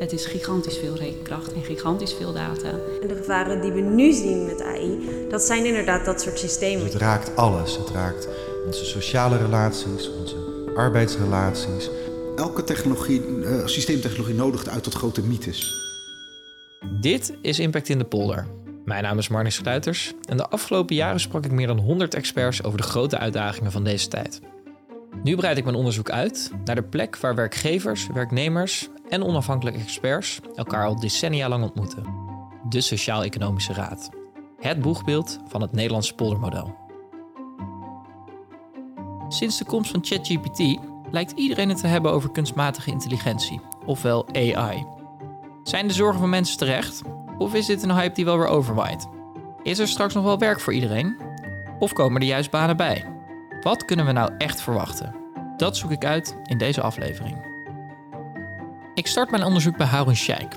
Het is gigantisch veel rekenkracht en gigantisch veel data. En de gevaren die we nu zien met AI, dat zijn inderdaad dat soort systemen. Dus het raakt alles. Het raakt onze sociale relaties, onze arbeidsrelaties. Elke technologie, uh, systeemtechnologie nodigt uit tot grote mythes. Dit is Impact in de Polder. Mijn naam is Marnix Sluiters en de afgelopen jaren sprak ik meer dan 100 experts over de grote uitdagingen van deze tijd. Nu breid ik mijn onderzoek uit naar de plek waar werkgevers, werknemers en onafhankelijke experts elkaar al decennia lang ontmoeten. De Sociaal-Economische Raad. Het boegbeeld van het Nederlandse poldermodel. Sinds de komst van ChatGPT lijkt iedereen het te hebben over kunstmatige intelligentie, ofwel AI. Zijn de zorgen van mensen terecht? Of is dit een hype die wel weer overwaait? Is er straks nog wel werk voor iedereen? Of komen er juist banen bij? Wat kunnen we nou echt verwachten? Dat zoek ik uit in deze aflevering. Ik start mijn onderzoek bij Harun Sheikh.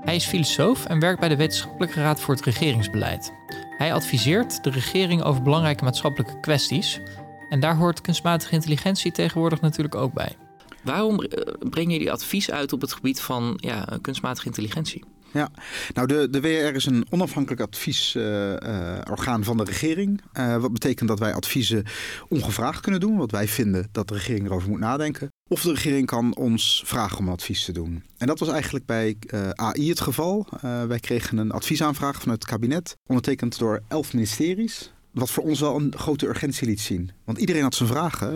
Hij is filosoof en werkt bij de Wetenschappelijke Raad voor het Regeringsbeleid. Hij adviseert de regering over belangrijke maatschappelijke kwesties. En daar hoort kunstmatige intelligentie tegenwoordig natuurlijk ook bij. Waarom eh, breng je die advies uit op het gebied van ja, kunstmatige intelligentie? Ja, nou de, de WR is een onafhankelijk adviesorgaan uh, van de regering. Uh, wat betekent dat wij adviezen ongevraagd kunnen doen, wat wij vinden dat de regering erover moet nadenken. Of de regering kan ons vragen om advies te doen. En dat was eigenlijk bij uh, AI het geval. wij kregen een adviesaanvraag van het kabinet, ondertekend door elf ministeries wat voor ons wel een grote urgentie liet zien. Want iedereen had zijn vragen.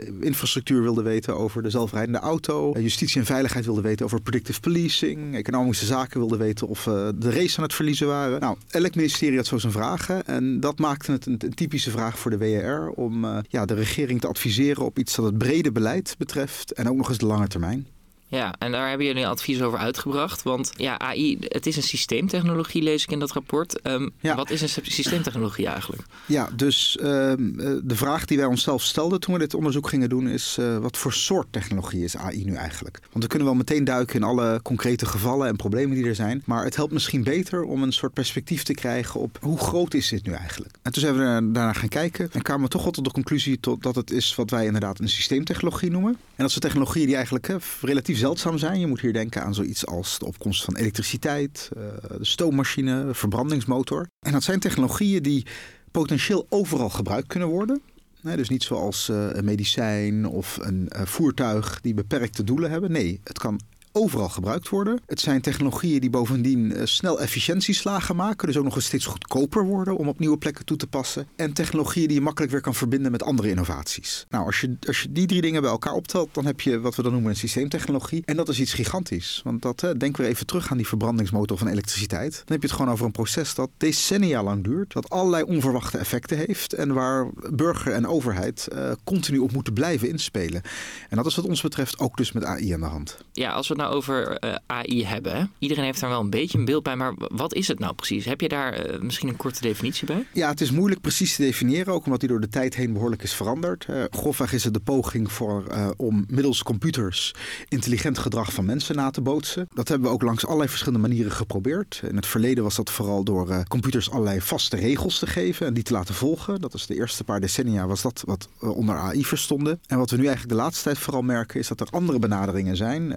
Uh, infrastructuur wilde weten over de zelfrijdende auto. Uh, justitie en veiligheid wilde weten over predictive policing. Economische zaken wilden weten of uh, de race aan het verliezen waren. Nou, elk ministerie had zo zijn vragen. En dat maakte het een, typische vraag voor de WR om ja, de regering te adviseren op iets dat het brede beleid betreft. En ook nog eens de lange termijn. Ja, en daar hebben jullie advies over uitgebracht. Want ja, AI, het is een systeemtechnologie, lees ik in dat rapport. Um, ja. Wat is een systeemtechnologie eigenlijk? Ja, dus um, de vraag die wij onszelf stelden toen we dit onderzoek gingen doen... is uh, wat voor soort technologie is AI nu eigenlijk? Want we kunnen wel meteen duiken in alle concrete gevallen en problemen die er zijn. Maar het helpt misschien beter om een soort perspectief te krijgen op hoe groot is dit nu eigenlijk? En toen zijn we daarna gaan kijken en kwamen we toch wel tot de conclusie tot dat het is wat wij inderdaad een systeemtechnologie noemen. En dat is een technologie die eigenlijk hè, relatief zeldzaam zijn. Je moet hier denken aan zoiets als de opkomst van elektriciteit, uh, de stoommachine, verbrandingsmotor. En dat zijn technologieën die potentieel overal gebruikt kunnen worden. Dus niet zoals uh, een medicijn of een uh, voertuig die beperkte doelen hebben. Nee, het kan overal gebruikt worden. Het zijn technologieën die bovendien uh, snel efficiëntieslagen maken. Dus ook nog eens steeds goedkoper worden om op nieuwe plekken toe te passen. En technologieën die je makkelijk weer kan verbinden met andere innovaties. Nou, als je, als je die drie dingen bij elkaar optelt, dan heb je wat we dan noemen een systeemtechnologie. En dat is iets gigantisch. Want dat, denk weer even terug aan die verbrandingsmotor van elektriciteit. Dan heb je het gewoon over een proces dat decennia lang duurt. Dat allerlei onverwachte effecten heeft. En waar burger en overheid uh, continu op moeten blijven inspelen. En dat is wat ons betreft ook dus met AI aan de hand. Ja, als we nou over uh, AI hebben, iedereen heeft daar wel een beetje een beeld bij, maar wat is het nou precies? Heb je daar uh, misschien een korte definitie bij? Ja, het is moeilijk precies te definiëren, ook omdat die door de tijd heen behoorlijk is veranderd. Uh, grofweg is het de poging voor, om middels computers intelligent gedrag van mensen na te bootsen. Dat hebben we ook langs allerlei verschillende manieren geprobeerd. In het verleden was dat vooral door computers allerlei vaste regels te geven en die te laten volgen. Dat is de eerste paar decennia was dat wat onder AI verstonden. En wat we nu eigenlijk de laatste tijd vooral merken is dat er andere benaderingen zijn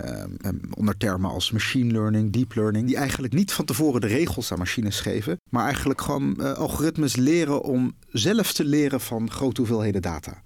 onder termen als machine learning, deep learning, die eigenlijk niet van tevoren de regels aan machines geven, maar eigenlijk gewoon uh, algoritmes leren om zelf te leren van grote hoeveelheden data.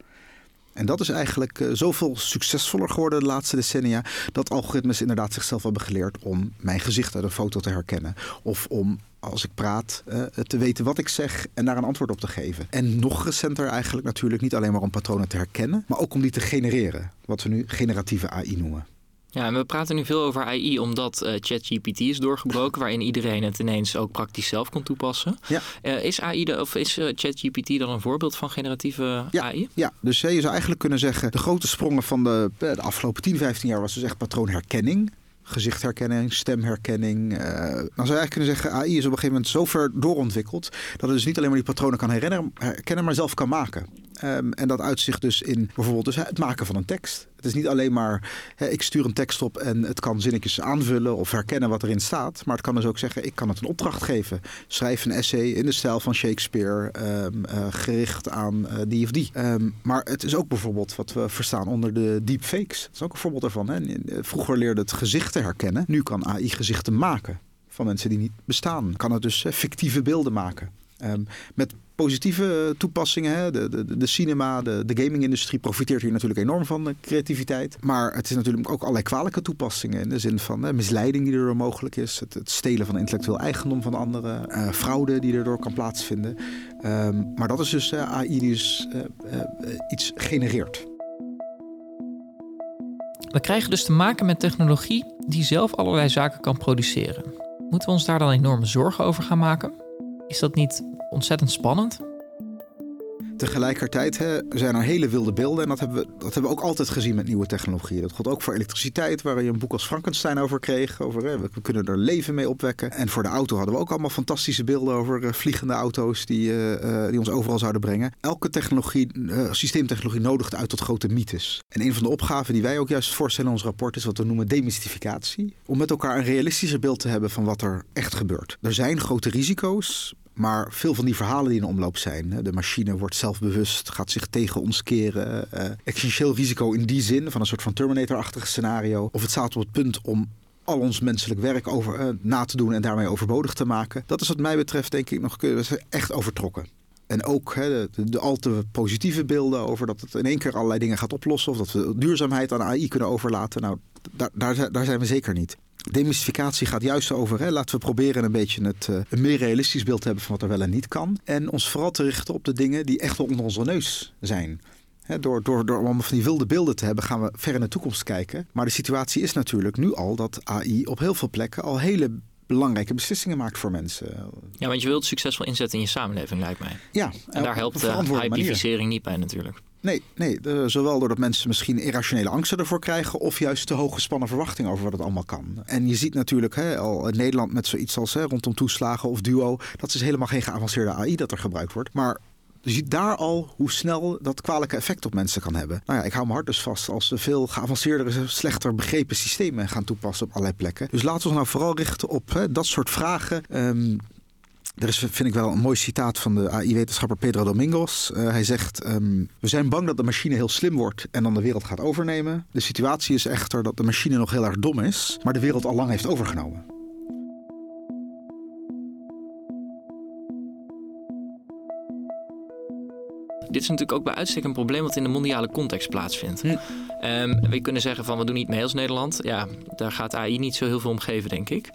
En dat is eigenlijk uh, zoveel succesvoller geworden de laatste decennia. Dat algoritmes inderdaad zichzelf hebben geleerd om mijn gezicht uit een foto te herkennen. Of om als ik praat te weten wat ik zeg en daar een antwoord op te geven. En nog recenter eigenlijk natuurlijk niet alleen maar om patronen te herkennen. Maar ook om die te genereren. Wat we nu generatieve AI noemen. Ja, en we praten nu veel over AI omdat uh, ChatGPT is doorgebroken, waarin iedereen het ineens ook praktisch zelf kon toepassen. Ja. Uh, is AI de, of is uh, ChatGPT dan een voorbeeld van generatieve ja, AI? Ja, dus je zou eigenlijk kunnen zeggen, de grote sprongen van de, de afgelopen 10, 15 jaar was dus echt patroonherkenning gezichtherkenning, stemherkenning. Uh, dan zou je eigenlijk kunnen zeggen, AI is op een gegeven moment zo ver doorontwikkeld dat het dus niet alleen maar die patronen kan herkennen, maar zelf kan maken. Ehm, en dat uitzicht dus in bijvoorbeeld dus het maken van een tekst. Het is niet alleen maar, ik stuur een tekst op en het kan zinnetjes aanvullen of herkennen wat erin staat. Maar het kan dus ook zeggen, ik kan het een opdracht geven. Schrijf een essay in de stijl van Shakespeare, ehm, eh, gericht aan uh, die of die. Ehm, maar het is ook bijvoorbeeld wat we verstaan onder de deepfakes. Dat is ook een voorbeeld daarvan. Hè. Vroeger leerde het gezichten herkennen. Nu kan AI gezichten maken van mensen die niet bestaan. Kan het dus fictieve beelden maken. Um, met positieve toepassingen. Hè. De, de, de cinema, de, de gaming-industrie profiteert hier natuurlijk enorm van, de creativiteit. Maar het is natuurlijk ook allerlei kwalijke toepassingen. In de zin van misleiding die er mogelijk is. Het, stelen van intellectueel eigendom van anderen. Uh, fraude die erdoor kan plaatsvinden. Um, maar dat is dus uh, AI die dus iets genereert. We krijgen dus te maken met technologie die zelf allerlei zaken kan produceren. Moeten we ons daar dan enorme zorgen over gaan maken? Is dat niet ontzettend spannend? Tegelijkertijd hè, zijn er hele wilde beelden. En dat hebben, we, dat hebben we ook altijd gezien met nieuwe technologieën. Dat geldt ook voor elektriciteit, waar je een boek als Frankenstein over kreeg. Over, hè, we kunnen er leven mee opwekken. En voor de auto hadden we ook allemaal fantastische beelden over uh, vliegende auto's die, uh, die ons overal zouden brengen. Elke technologie, systeemtechnologie nodigt uit tot grote mythes. En een van de opgaven die wij ook juist voorstellen in ons rapport is wat we noemen demystificatie. Om met elkaar een realistischer beeld te hebben van wat er echt gebeurt. Er zijn grote risico's. Maar veel van die verhalen die in omloop zijn, de machine wordt zelfbewust, gaat zich tegen ons keren. Uh, existentieel risico in die zin, van een soort van Terminator-achtig scenario. Of het staat op het punt om al ons menselijk werk over, uh, na te doen en daarmee overbodig te maken. Dat is wat mij betreft denk ik nog echt overtrokken. En ook de, al te positieve beelden over dat het in één keer allerlei dingen gaat oplossen. Of dat we duurzaamheid aan AI kunnen overlaten. Nou, daar, daar, daar zijn we zeker niet. Demystificatie gaat juist over, hè, laten we proberen een beetje het, uh, een meer realistisch beeld te hebben van wat er wel en niet kan. En ons vooral te richten op de dingen die echt onder onze neus zijn. Door, door, door allemaal van die wilde beelden te hebben, gaan we ver in de toekomst kijken. Maar de situatie is natuurlijk nu al dat AI op heel veel plekken al hele belangrijke beslissingen maakt voor mensen. Ja, want je wilt succesvol inzetten in je samenleving, lijkt mij. Ja, en daar helpt de hypificering niet bij natuurlijk. Nee, nee zowel doordat mensen misschien irrationele angsten ervoor krijgen... of juist te hoge gespannen verwachtingen over wat het allemaal kan. En je ziet natuurlijk hè, al in Nederland met zoiets als hè, rondom toeslagen of duo... dat is helemaal geen geavanceerde AI dat er gebruikt wordt. Maar je ziet daar al hoe snel dat kwalijke effect op mensen kan hebben. Nou ja, ik hou mijn hart dus vast als we veel geavanceerdere, slechter begrepen systemen gaan toepassen op allerlei plekken. Dus laten we ons nou vooral richten op hè, dat soort vragen. Um, er is, vind ik wel een mooi citaat van de AI-wetenschapper Pedro Domingos. Uh, hij zegt: um, We zijn bang dat de machine heel slim wordt en dan de wereld gaat overnemen. De situatie is echter dat de machine nog heel erg dom is, maar de wereld al lang heeft overgenomen. Dit is natuurlijk ook bij uitstek een probleem wat in de mondiale context plaatsvindt. Hm. Um, we kunnen zeggen van we doen niet mee als Nederland. Ja, daar gaat AI niet zo heel veel om geven, denk ik.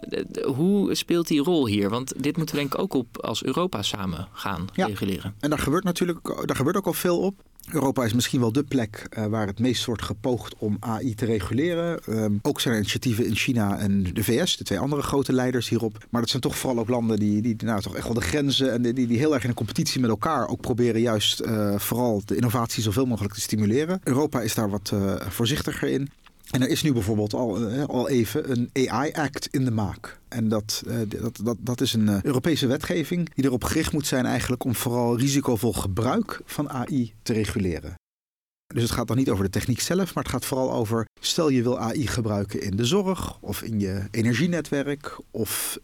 hoe speelt die rol hier? Want dit moeten we denk ik ook op als Europa samen gaan ja. reguleren. En daar gebeurt natuurlijk daar gebeurt ook al veel op. Europa is misschien wel de plek uh, waar het meest wordt gepoogd om AI te reguleren. Um, ook zijn er initiatieven in China en de VS, de twee andere grote leiders hierop. Maar dat zijn toch vooral ook landen die, die nou, toch echt wel de grenzen en die, die heel erg in een competitie met elkaar ook proberen juist uh, vooral de innovatie zoveel mogelijk te stimuleren. Europa is daar wat uh, voorzichtiger in. En er is nu bijvoorbeeld al, al even een AI-act in de maak. En dat, dat, dat, dat is een Europese wetgeving die erop gericht moet zijn eigenlijk om vooral risicovol gebruik van AI te reguleren. Dus het gaat dan niet over de techniek zelf, maar het gaat vooral over... stel je wil AI gebruiken in de zorg of in je energienetwerk... of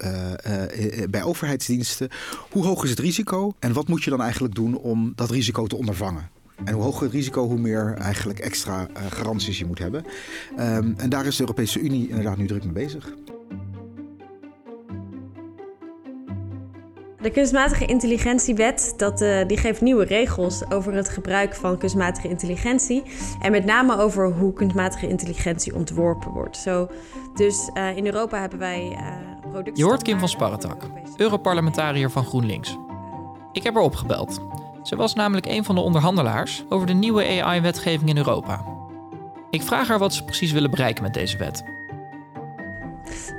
bij overheidsdiensten. Hoe hoog is het risico en wat moet je dan eigenlijk doen om dat risico te ondervangen? En hoe hoger het risico, hoe meer eigenlijk extra uh, garanties je moet hebben. Um, en daar is de Europese Unie inderdaad nu druk mee bezig. De kunstmatige intelligentiewet dat, uh, die geeft nieuwe regels over het gebruik van kunstmatige intelligentie. En met name over hoe kunstmatige intelligentie ontworpen wordt. Zo, dus uh, in Europa hebben wij uh, producten. Je hoort Kim van Sparretak, Europarlementariër van GroenLinks. Ik heb haar opgebeld. Ze was namelijk een van de onderhandelaars over de nieuwe AI-wetgeving in Europa. Ik vraag haar wat ze precies willen bereiken met deze wet.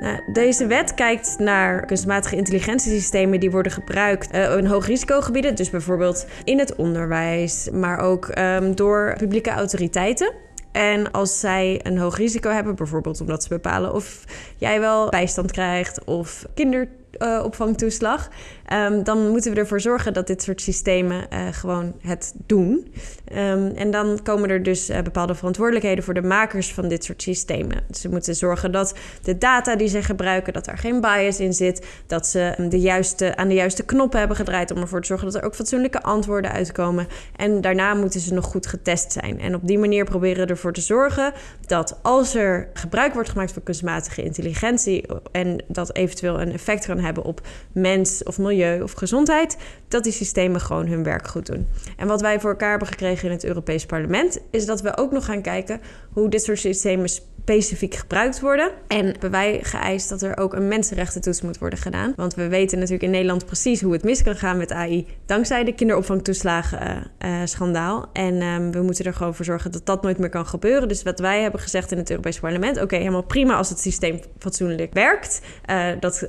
Nou, deze wet kijkt naar kunstmatige intelligentiesystemen die worden gebruikt uh, in hoogrisicogebieden. Dus bijvoorbeeld in het onderwijs, maar ook um, door publieke autoriteiten. En als zij een hoog risico hebben, bijvoorbeeld omdat ze bepalen of jij wel bijstand krijgt of kinder kinderopvangtoeslag. Um, dan moeten we ervoor zorgen dat dit soort systemen uh, gewoon het doen. Um, en dan komen er dus uh, bepaalde verantwoordelijkheden voor de makers van dit soort systemen. Ze moeten zorgen dat de data die ze gebruiken, dat er geen bias in zit. Dat ze de juiste, aan de juiste knoppen hebben gedraaid om ervoor te zorgen dat er ook fatsoenlijke antwoorden uitkomen. En daarna moeten ze nog goed getest zijn. En op die manier proberen we ervoor te zorgen dat als er gebruik wordt gemaakt van kunstmatige intelligentie en dat eventueel een effect kan hebben op mens of milieu of gezondheid, dat die systemen gewoon hun werk goed doen. En wat wij voor elkaar hebben gekregen in het Europees Parlement, is dat we ook nog gaan kijken hoe dit soort systemen specifiek gebruikt worden. En hebben wij geëist dat er ook een mensenrechtentoets moet worden gedaan. Want we weten natuurlijk in Nederland precies hoe het mis kan gaan met AI. Dankzij de kinderopvangtoeslagen-schandaal. Uh, en um, we moeten er gewoon voor zorgen dat dat nooit meer kan gebeuren. Dus wat wij hebben gezegd in het Europees Parlement: oké, helemaal prima als het systeem fatsoenlijk werkt. Uh, dat.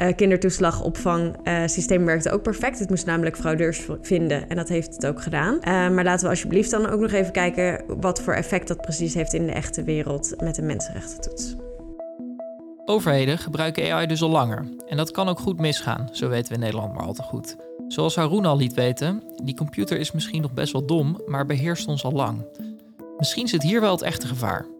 Uh, kindertoeslagopvangsysteem uh, werkte ook perfect. Het moest namelijk fraudeurs vinden en dat heeft het ook gedaan. Uh, maar laten we alsjeblieft dan ook nog even kijken wat voor effect dat precies heeft in de echte wereld met een mensenrechtentoets. Overheden gebruiken AI dus al langer. En dat kan ook goed misgaan, zo weten we in Nederland maar al te goed. Zoals Haroon al liet weten, die computer is misschien nog best wel dom, maar beheerst ons al lang. Misschien zit hier wel het echte gevaar.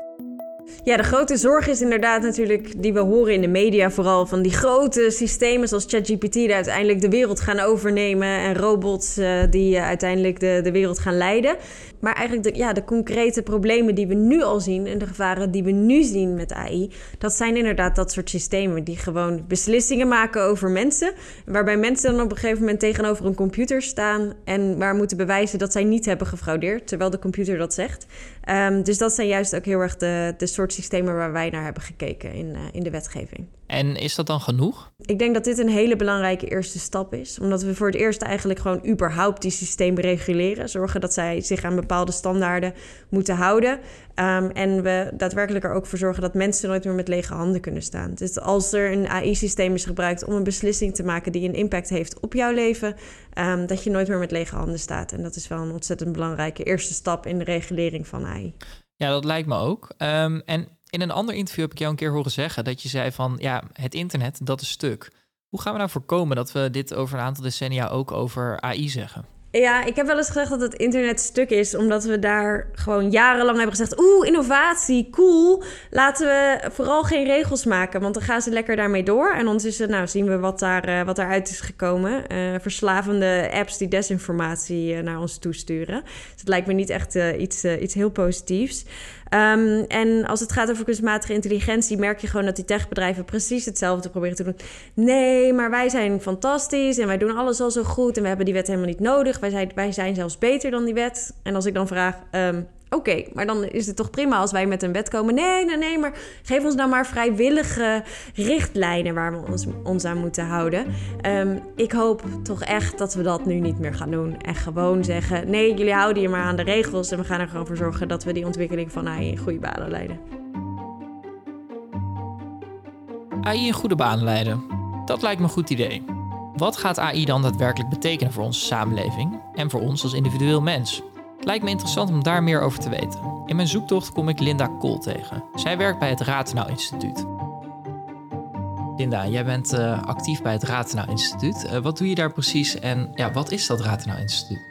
Ja, de grote zorg is inderdaad natuurlijk, die we horen in de media vooral, van die grote systemen zoals ChatGPT die uiteindelijk de wereld gaan overnemen en robots uh, die uh, uiteindelijk de, de wereld gaan leiden. Maar eigenlijk de, ja, de concrete problemen die we nu al zien en de gevaren die we nu zien met AI, dat zijn inderdaad dat soort systemen die gewoon beslissingen maken over mensen. Waarbij mensen dan op een gegeven moment tegenover een computer staan en waar moeten bewijzen dat zij niet hebben gefraudeerd, terwijl de computer dat zegt. Um, dus dat zijn juist ook heel erg de, de soort systemen waar wij naar hebben gekeken in, uh, in de wetgeving. En is dat dan genoeg? Ik denk dat dit een hele belangrijke eerste stap is. Omdat we voor het eerst eigenlijk gewoon überhaupt die systemen reguleren. Zorgen dat zij zich aan bepaalde standaarden moeten houden. Um, en we daadwerkelijk er ook voor zorgen dat mensen nooit meer met lege handen kunnen staan. Dus als er een AI-systeem is gebruikt om een beslissing te maken die een impact heeft op jouw leven, um, dat je nooit meer met lege handen staat. En dat is wel een ontzettend belangrijke eerste stap in de regulering van AI. Ja, dat lijkt me ook. Um, en in een ander interview heb ik jou een keer horen zeggen dat je zei van ja, het internet, dat is stuk. Hoe gaan we nou voorkomen dat we dit over een aantal decennia ook over AI zeggen? Ja, ik heb wel eens gezegd dat het internet stuk is, omdat we daar gewoon jarenlang hebben gezegd: Oeh, innovatie, cool. Laten we vooral geen regels maken, want dan gaan ze lekker daarmee door. En ondertussen nou, zien we wat, daar, uh, wat daaruit is gekomen. Uh, verslavende apps die desinformatie uh, naar ons toesturen. Dus het lijkt me niet echt iets, iets heel positiefs. Um, en als het gaat over kunstmatige intelligentie, merk je gewoon dat die techbedrijven precies hetzelfde proberen te doen. Nee, maar wij zijn fantastisch en wij doen alles al zo goed en we hebben die wet helemaal niet nodig. Wij zijn, wij zijn zelfs beter dan die wet. En als ik dan vraag, um, Oké, maar dan is het toch prima als wij met een wet komen. Nee, nee, nee, maar geef ons nou maar vrijwillige richtlijnen waar we ons, aan moeten houden. Um, ik hoop toch echt dat we dat nu niet meer gaan doen. En gewoon zeggen: nee, jullie houden je maar aan de regels. En we gaan er gewoon voor zorgen dat we die ontwikkeling van AI in goede banen leiden. AI in goede banen leiden. Dat lijkt me een goed idee. Wat gaat AI dan daadwerkelijk betekenen voor onze samenleving en voor ons als individueel mens? Lijkt me interessant om daar meer over te weten. In mijn zoektocht kom ik Linda Kool tegen. Zij werkt bij het Ratenau Instituut. Linda, jij bent uh, actief bij het Ratenau Instituut. Uh, wat doe je daar precies en ja, wat is dat Ratenau Instituut?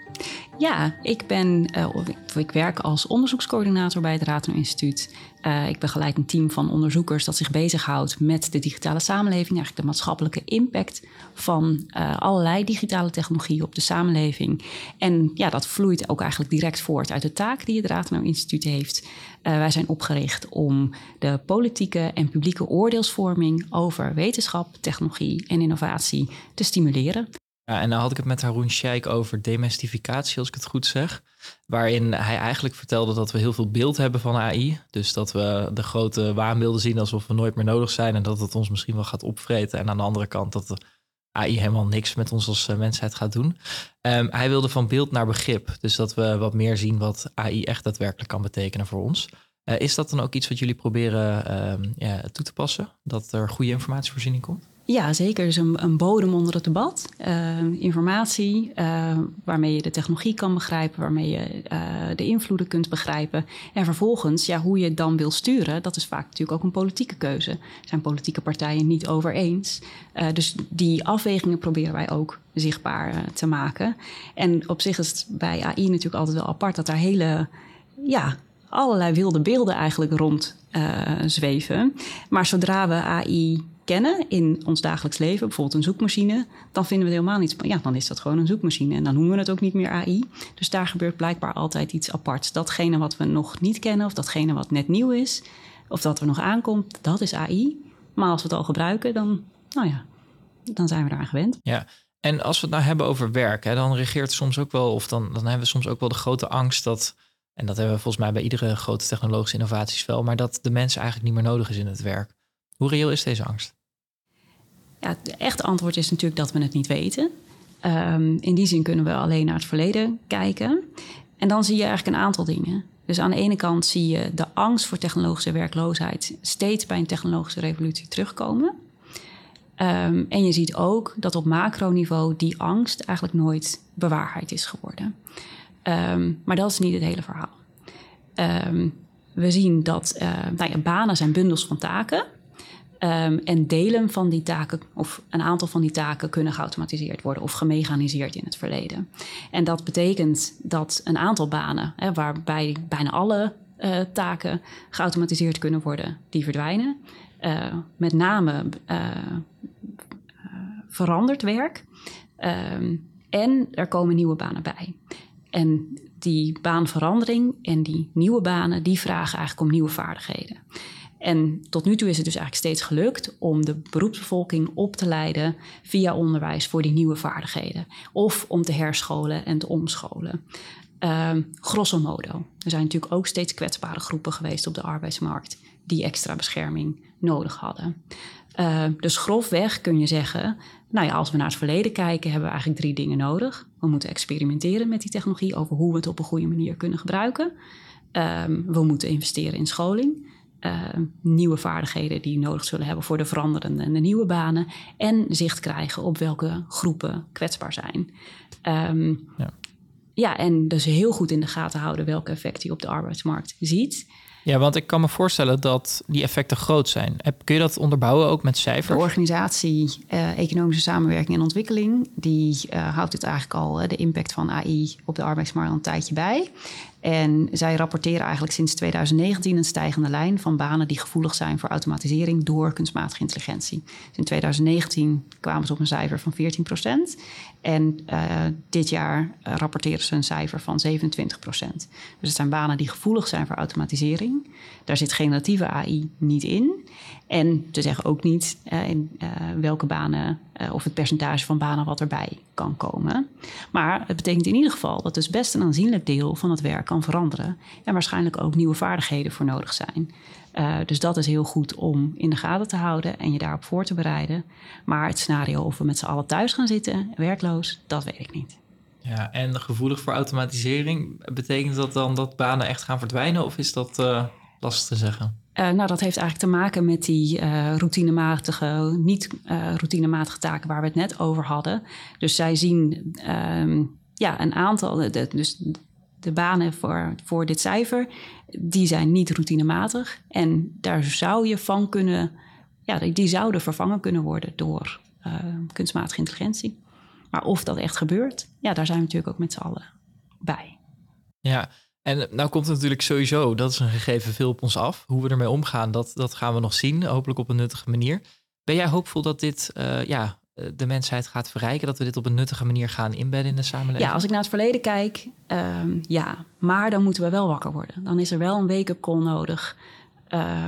Ja, ik, ben, uh, ik werk als onderzoekscoördinator bij het Ratenau Instituut. Uh, ik begeleid een team van onderzoekers dat zich bezighoudt met de digitale samenleving, eigenlijk de maatschappelijke impact van uh, allerlei digitale technologieën op de samenleving. En ja, dat vloeit ook eigenlijk direct voort uit de taak die het Ratenau Instituut heeft. Wij zijn opgericht om de politieke en publieke oordeelsvorming over wetenschap, technologie en innovatie te stimuleren. En dan had ik het met Haroon Sheikh over demystificatie, als ik het goed zeg. Waarin hij eigenlijk vertelde dat we heel veel beeld hebben van AI. Dus dat we de grote waanbeelden zien alsof we nooit meer nodig zijn. En dat het ons misschien wel gaat opvreten. En aan de andere kant dat AI helemaal niks met ons als eh, mensheid gaat doen. Um, hij wilde van beeld naar begrip. Dus dat we wat meer zien wat AI echt daadwerkelijk kan betekenen voor ons. Uh, is dat dan ook iets wat jullie proberen uh, ja, toe te passen? Dat er goede informatievoorziening komt? Ja, zeker. Dus een, een bodem onder het debat. Uh, informatie uh, waarmee je de technologie kan begrijpen, waarmee je uh, de invloeden kunt begrijpen. En vervolgens, ja, hoe je het dan wil sturen, dat is vaak natuurlijk ook een politieke keuze. Zijn politieke partijen niet over eens. dus die afwegingen proberen wij ook zichtbaar te maken. En op zich is het bij AI natuurlijk altijd wel apart dat daar hele ja, allerlei wilde beelden eigenlijk rond zweven. Maar zodra we AI kennen in ons dagelijks leven, bijvoorbeeld een zoekmachine, dan vinden we helemaal niet. Ja, dan is dat gewoon een zoekmachine en dan noemen we het ook niet meer AI. Dus daar gebeurt blijkbaar altijd iets aparts. Datgene wat we nog niet kennen of datgene wat net nieuw is, of dat er nog aankomt, dat is AI. Maar als we het al gebruiken, dan, nou ja, dan zijn we eraan gewend. Ja. En als we het nou hebben over werk, hè, dan regeert soms ook wel, of dan, dan hebben we soms ook wel de grote angst dat, en dat hebben we volgens mij bij iedere grote technologische innovaties wel, maar dat de mensen eigenlijk niet meer nodig is in het werk. Hoe reëel is deze angst? Ja, het echte antwoord is natuurlijk dat we het niet weten. Um, in die zin kunnen we alleen naar het verleden kijken. En dan zie je eigenlijk een aantal dingen. Dus aan de ene kant zie je de angst voor technologische werkloosheid steeds bij een technologische revolutie terugkomen. Um, en je ziet ook dat op macroniveau die angst eigenlijk nooit bewaarheid is geworden. Um, maar dat is niet het hele verhaal. we zien dat uh, nou ja, banen zijn bundels van taken. Um, en delen van die taken, of een aantal van die taken, kunnen geautomatiseerd worden of gemechaniseerd in het verleden. En dat betekent dat een aantal banen, hè, waarbij bijna alle uh, taken geautomatiseerd kunnen worden, die verdwijnen. Uh, met name uh, veranderd werk. Um, en er komen nieuwe banen bij. En die baanverandering en die nieuwe banen, die vragen eigenlijk om nieuwe vaardigheden. En tot nu toe is het dus eigenlijk steeds gelukt om de beroepsbevolking op te leiden via onderwijs voor die nieuwe vaardigheden. Of om te herscholen en te omscholen. Uh, grosso modo. Er zijn natuurlijk ook steeds kwetsbare groepen geweest op de arbeidsmarkt die extra bescherming nodig hadden. Uh, dus grofweg kun je zeggen, nou ja, als we naar het verleden kijken, hebben we eigenlijk drie dingen nodig. We moeten experimenteren met die technologie over hoe we het op een goede manier kunnen gebruiken. Uh, we moeten investeren in scholing. Uh, nieuwe vaardigheden die nodig zullen hebben voor de veranderende en de nieuwe banen. En zicht krijgen op welke groepen kwetsbaar zijn. Um, ja. ja, en dus heel goed in de gaten houden welke effecten je op de arbeidsmarkt ziet. Ja, want ik kan me voorstellen dat die effecten groot zijn. Kun je dat onderbouwen ook met cijfers? De organisatie uh, Economische Samenwerking en Ontwikkeling... die uh, houdt het eigenlijk al, de impact van AI op de arbeidsmarkt al een tijdje bij. En zij rapporteren eigenlijk sinds 2019 een stijgende lijn van banen die gevoelig zijn voor automatisering door kunstmatige intelligentie. Dus in 2019 kwamen ze op een cijfer van 14 procent. En uh, dit jaar uh, rapporteren ze een cijfer van 27 procent. Dus het zijn banen die gevoelig zijn voor automatisering. Daar zit generatieve AI niet in. En te zeggen ook niet uh, in welke banen of het percentage van banen wat erbij kan komen. Maar het betekent in ieder geval dat dus best een aanzienlijk deel van het werk kan veranderen. En waarschijnlijk ook nieuwe vaardigheden voor nodig zijn. Dus dat is heel goed om in de gaten te houden en je daarop voor te bereiden. Maar het scenario of we met z'n allen thuis gaan zitten, werkloos, dat weet ik niet. Ja, en gevoelig voor automatisering, betekent dat dan dat banen echt gaan verdwijnen of is dat lastig te zeggen? Uh, nou, dat heeft eigenlijk te maken met die uh, routinematige, niet uh, routinematige taken waar we het net over hadden. Dus zij zien um, ja, een aantal, de, dus de banen voor, voor dit cijfer, die zijn niet routinematig. En daar zou je van kunnen, ja, die zouden vervangen kunnen worden door uh, kunstmatige intelligentie. Maar of dat echt gebeurt, ja, daar zijn we natuurlijk ook met z'n allen bij. Ja, en nou komt het natuurlijk sowieso, dat is een gegeven veel op ons af. Hoe we ermee omgaan, dat, dat gaan we nog zien, hopelijk op een nuttige manier. Ben jij hoopvol dat dit uh, ja, de mensheid gaat verrijken, dat we dit op een nuttige manier gaan inbedden in de samenleving? Ja, als ik naar het verleden kijk, um, ja. Maar dan moeten we wel wakker worden. Dan is er wel een wake-up call nodig.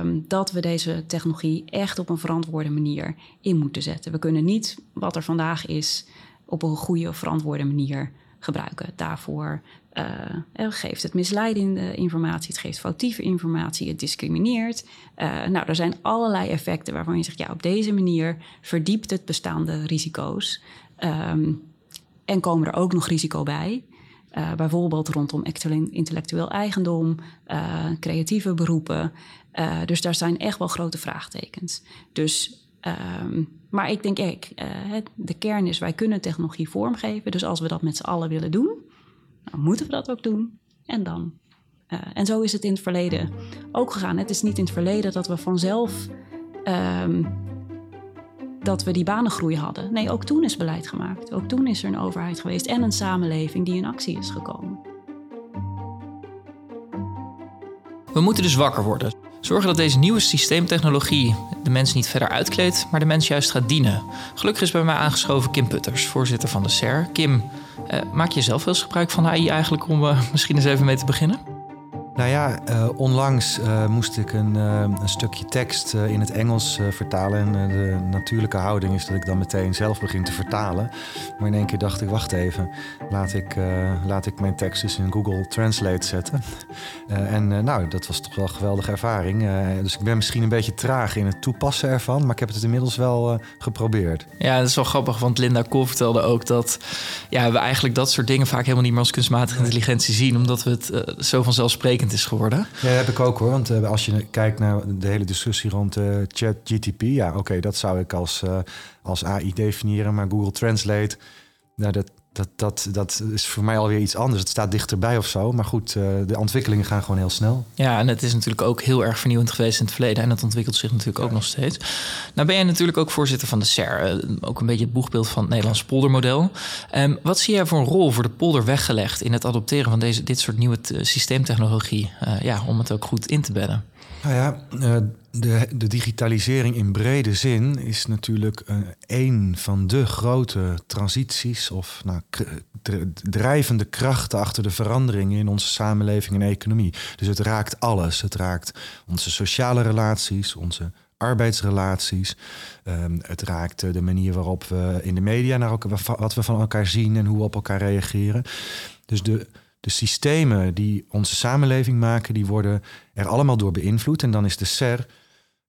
Um, dat we deze technologie echt op een verantwoorde manier in moeten zetten. We kunnen niet wat er vandaag is op een goede, verantwoorde manier gebruiken. Daarvoor uh, geeft het misleidende informatie, het geeft foutieve informatie, het discrimineert. Uh, nou, er zijn allerlei effecten waarvan je zegt, ja, op deze manier verdiept het bestaande risico's. Um, en komen er ook nog risico bij. Bijvoorbeeld rondom intellectueel eigendom, creatieve beroepen. dus daar zijn echt wel grote vraagtekens. Dus Ehm, maar ik denk, ik, de kern is, wij kunnen technologie vormgeven. Dus als we dat met z'n allen willen doen, dan moeten we dat ook doen. En dan. Uh, en zo is het in het verleden ook gegaan. Het is niet in het verleden dat we vanzelf um, dat we die banengroei hadden. Nee, ook toen is beleid gemaakt. Ook toen is er een overheid geweest en een samenleving die in actie is gekomen. We moeten dus wakker worden. Zorgen dat deze nieuwe systeemtechnologie de mens niet verder uitkleedt, maar de mens juist gaat dienen. Gelukkig is bij mij aangeschoven Kim Putters, voorzitter van de SER. Kim, eh, maak je zelf wel eens gebruik van AI eigenlijk om uh, misschien eens even mee te beginnen? Nou ja, uh, onlangs uh, moest ik een, uh, een, stukje tekst in het Engels vertalen. En de natuurlijke houding is dat ik dan meteen zelf begin te vertalen. Maar in één keer dacht ik, wacht even, laat ik, laat ik mijn tekst eens in Google Translate zetten. en nou, dat was toch wel een geweldige ervaring. dus ik ben misschien een beetje traag in het toepassen ervan, maar ik heb het inmiddels wel geprobeerd. Ja, dat is wel grappig, want Linda Kool vertelde ook dat ja, we eigenlijk dat soort dingen vaak helemaal niet meer als kunstmatige intelligentie zien, omdat we het zo vanzelfsprekend is geworden. Ja, dat heb ik ook hoor. Want uh, als je kijkt naar de hele discussie rond uh, ChatGTP, ja, oké, dat zou ik als, uh, als AI definiëren. Maar Google Translate, nou, dat, dat, dat, dat is voor mij alweer iets anders. Het staat dichterbij of zo. Maar goed, de ontwikkelingen gaan gewoon heel snel. Ja, en het is natuurlijk ook heel erg vernieuwend geweest in het verleden. En dat ontwikkelt zich natuurlijk ook nog steeds. Nou ben jij natuurlijk ook voorzitter van de SER. ook een beetje het boegbeeld van het Nederlands poldermodel. Um, wat zie jij voor een rol voor de polder weggelegd... in het adopteren van deze, dit soort nieuwe systeemtechnologie? Uh, ja, om het ook goed in te bedden. Nou ja, de, de, digitalisering in brede zin is natuurlijk een van de grote transities of nou, drijvende krachten achter de veranderingen in onze samenleving en economie. Dus het raakt alles. Het raakt onze sociale relaties, onze arbeidsrelaties. Um, het raakt de manier waarop we in de media naar elkaar, wat we van elkaar zien en hoe we op elkaar reageren. Dus de, de systemen die onze samenleving maken, die worden er allemaal door beïnvloed. En dan is de SER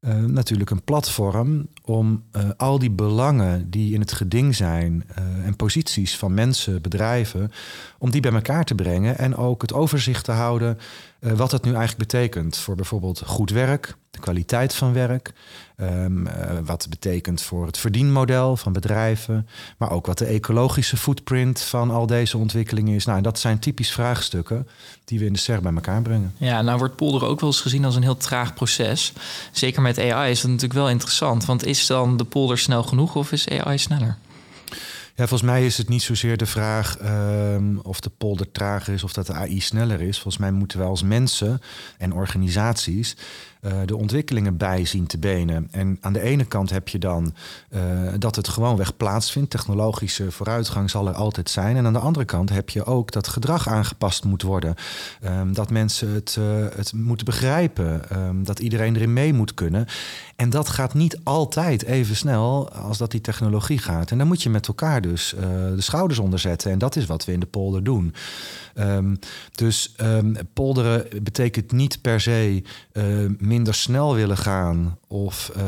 uh, natuurlijk een platform om uh, al die belangen die in het geding zijn uh, en posities van mensen, bedrijven, om die bij elkaar te brengen en ook het overzicht te houden wat dat nu eigenlijk betekent voor bijvoorbeeld goed werk, kwaliteit van werk, um, wat betekent voor het verdienmodel van bedrijven, maar ook wat de ecologische footprint van al deze ontwikkelingen is. Nou, dat zijn typisch vraagstukken die we in de SER bij elkaar brengen. Ja, nou wordt polderen ook wel eens gezien als een heel traag proces. Zeker met AI is dat natuurlijk wel interessant, want is dan de polder snel genoeg of is AI sneller? Ja, volgens mij is het niet zozeer de vraag um, of de polder trager is of dat de AI sneller is. Volgens mij moeten we als mensen en organisaties uh, de ontwikkelingen bij zien te benen. En aan de ene kant heb je dan uh, dat het gewoonweg plaatsvindt. Technologische vooruitgang zal er altijd zijn. En aan de andere kant heb je ook dat gedrag aangepast moet worden. Um, dat mensen het, uh, het moeten begrijpen. Um, dat iedereen erin mee moet kunnen. En dat gaat niet altijd even snel als dat die technologie gaat. En dan moet je met elkaar dus de schouders onder zetten. En dat is wat we in de polder doen. Um, dus um, polderen betekent niet per se uh, minder snel willen gaan of uh,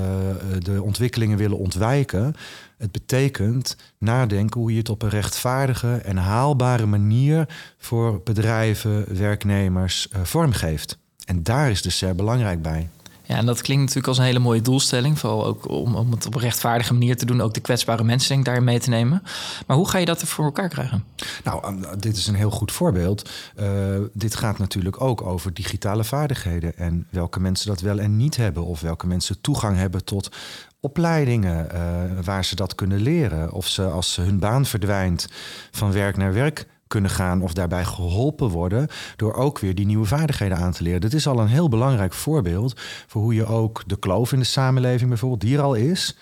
de ontwikkelingen willen ontwijken. Het betekent nadenken hoe je het op een rechtvaardige en haalbare manier voor bedrijven, werknemers vormgeeft. En daar is de SER belangrijk bij. Ja, en dat klinkt natuurlijk als een hele mooie doelstelling. Vooral ook om, om het op een rechtvaardige manier te doen. Ook de kwetsbare mensen denk daarin mee te nemen. Maar hoe ga je dat er voor elkaar krijgen? Nou, dit is een heel goed voorbeeld. Uh, dit gaat natuurlijk ook over digitale vaardigheden. En welke mensen dat wel en niet hebben. Of welke mensen toegang hebben tot opleidingen uh, waar ze dat kunnen leren. Of ze als hun baan verdwijnt van werk naar werk kunnen gaan of daarbij geholpen worden door ook weer die nieuwe vaardigheden aan te leren. Dat is al een heel belangrijk voorbeeld voor hoe je ook de kloof in de samenleving bijvoorbeeld, die er al is,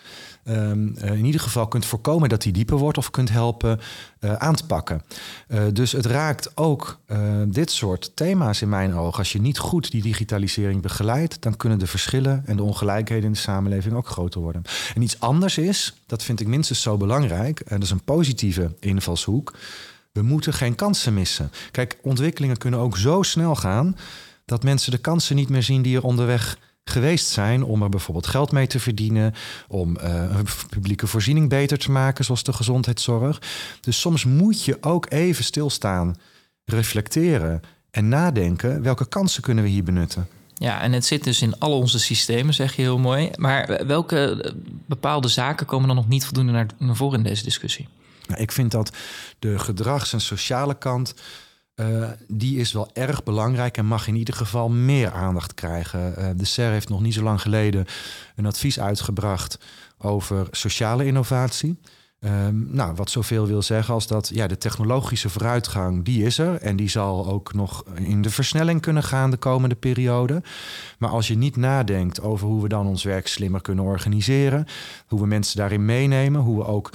um, uh, in ieder geval kunt voorkomen dat die dieper wordt of kunt helpen uh, aan te pakken. Uh, dus het raakt ook dit soort thema's in mijn ogen. Als je niet goed die digitalisering begeleidt, dan kunnen de verschillen en de ongelijkheden in de samenleving ook groter worden. En iets anders is, dat vind ik minstens zo belangrijk, en dat is een positieve invalshoek. We moeten geen kansen missen. Kijk, ontwikkelingen kunnen ook zo snel gaan dat mensen de kansen niet meer zien die er onderweg geweest zijn om er bijvoorbeeld geld mee te verdienen, om uh, een publieke voorziening beter te maken, zoals de gezondheidszorg. Dus soms moet je ook even stilstaan, reflecteren en nadenken welke kansen kunnen we hier benutten. Ja, en het zit dus in al onze systemen, zeg je heel mooi. Maar welke bepaalde zaken komen dan nog niet voldoende naar voren in deze discussie? Nou, ik vind dat de gedrags- en sociale kant. Uh, die is wel erg belangrijk en mag in ieder geval meer aandacht krijgen. Uh, de SER heeft nog niet zo lang geleden een advies uitgebracht over sociale innovatie. Um, nou, wat zoveel wil zeggen als dat ja, de technologische vooruitgang, die is er. En die zal ook nog in de versnelling kunnen gaan de komende periode. Maar als je niet nadenkt over hoe we dan ons werk slimmer kunnen organiseren, hoe we mensen daarin meenemen, hoe we ook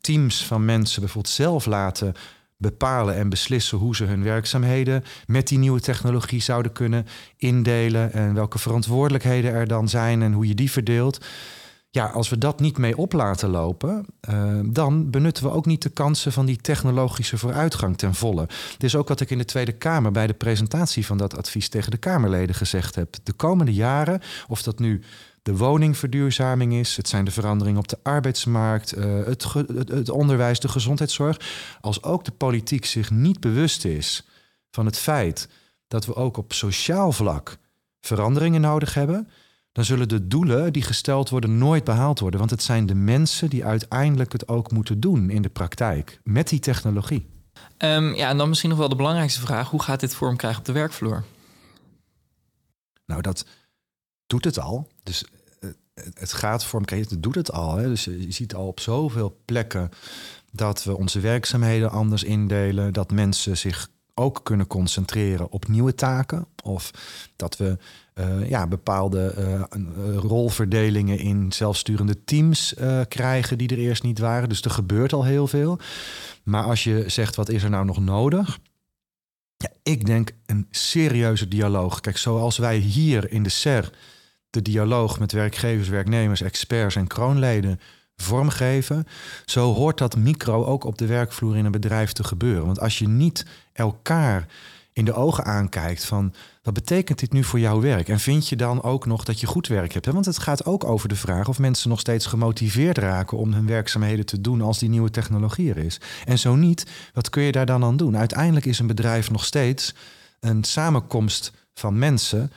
teams van mensen bijvoorbeeld zelf laten bepalen en beslissen hoe ze hun werkzaamheden met die nieuwe technologie zouden kunnen indelen en welke verantwoordelijkheden er dan zijn en hoe je die verdeelt ja, als we dat niet mee op laten lopen, uh, dan benutten we ook niet de kansen van die technologische vooruitgang ten volle. Dit is ook wat ik in de Tweede Kamer bij de presentatie van dat advies tegen de Kamerleden gezegd heb. De komende jaren, of dat nu de woningverduurzaming is, het zijn de veranderingen op de arbeidsmarkt, uh, het, het, het onderwijs, de gezondheidszorg, als ook de politiek zich niet bewust is van het feit dat we ook op sociaal vlak veranderingen nodig hebben dan zullen de doelen die gesteld worden nooit behaald worden. Want het zijn de mensen die uiteindelijk het ook moeten doen in de praktijk met die technologie. Um, ja, en dan misschien nog wel de belangrijkste vraag: hoe gaat dit vorm krijgen op de werkvloer? Nou, dat doet het al. Dus eh, het gaat krijgen, het doet het al. Hè. Dus je ziet al op zoveel plekken dat we onze werkzaamheden anders indelen, dat mensen zich ook kunnen concentreren op nieuwe taken. Of dat we uh, ja, bepaalde rolverdelingen in zelfsturende teams krijgen die er eerst niet waren. Dus er gebeurt al heel veel. Maar als je zegt wat is er nou nog nodig? Ja, ik denk een serieuze dialoog. Kijk, zoals wij hier in de SER de dialoog met werkgevers, werknemers, experts en kroonleden vormgeven. Zo hoort dat micro ook op de werkvloer in een bedrijf te gebeuren. Want als je niet elkaar in de ogen aankijkt van wat betekent dit nu voor jouw werk? En vind je dan ook nog dat je goed werk hebt? Want het gaat ook over de vraag of mensen nog steeds gemotiveerd raken om hun werkzaamheden te doen als die nieuwe technologie er is. En zo niet, wat kun je daar dan aan doen? Uiteindelijk is een bedrijf nog steeds een samenkomst van mensen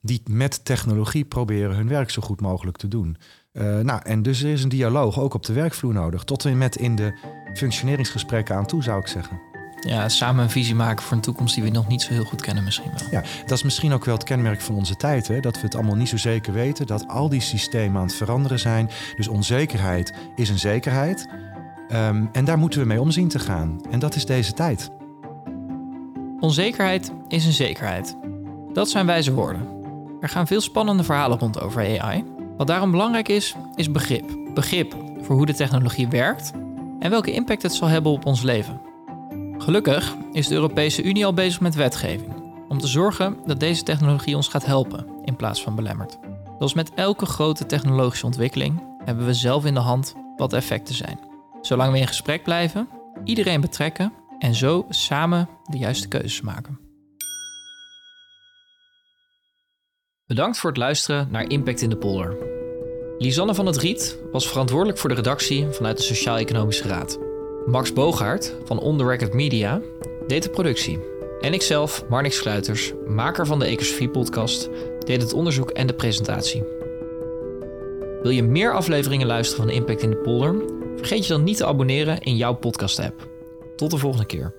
die met technologie proberen hun werk zo goed mogelijk te doen. Uh, nou, en dus er is een dialoog ook op de werkvloer nodig. Tot en met in de functioneringsgesprekken aan toe, zou ik zeggen. Ja, samen een visie maken voor een toekomst die we nog niet zo heel goed kennen misschien wel. Ja, dat is misschien ook wel het kenmerk van onze tijd. Hè? Dat we het allemaal niet zo zeker weten. Dat al die systemen aan het veranderen zijn. Dus onzekerheid is een zekerheid. Um, en daar moeten we mee omzien te gaan. En dat is deze tijd. Onzekerheid is een zekerheid. Dat zijn wijze woorden. Er gaan veel spannende verhalen rond over AI. Wat daarom belangrijk is, is begrip. Begrip voor hoe de technologie werkt en welke impact het zal hebben op ons leven. Gelukkig is de Europese Unie al bezig met wetgeving om te zorgen dat deze technologie ons gaat helpen in plaats van belemmert. Zoals met elke grote technologische ontwikkeling hebben we zelf in de hand wat de effecten zijn. Zolang we in gesprek blijven, iedereen betrekken en zo samen de juiste keuzes maken. Bedankt voor het luisteren naar Impact in de Polder. Lisanne van het Riet was verantwoordelijk voor de redactie vanuit de Sociaal-Economische Raad. Max Boogaard van On The Record Media deed de productie. En ikzelf, Marnix Sluiters, maker van de Ecosofie-podcast, deed het onderzoek en de presentatie. Wil je meer afleveringen luisteren van Impact in de Polder? Vergeet je dan niet te abonneren in jouw podcast-app. Tot de volgende keer.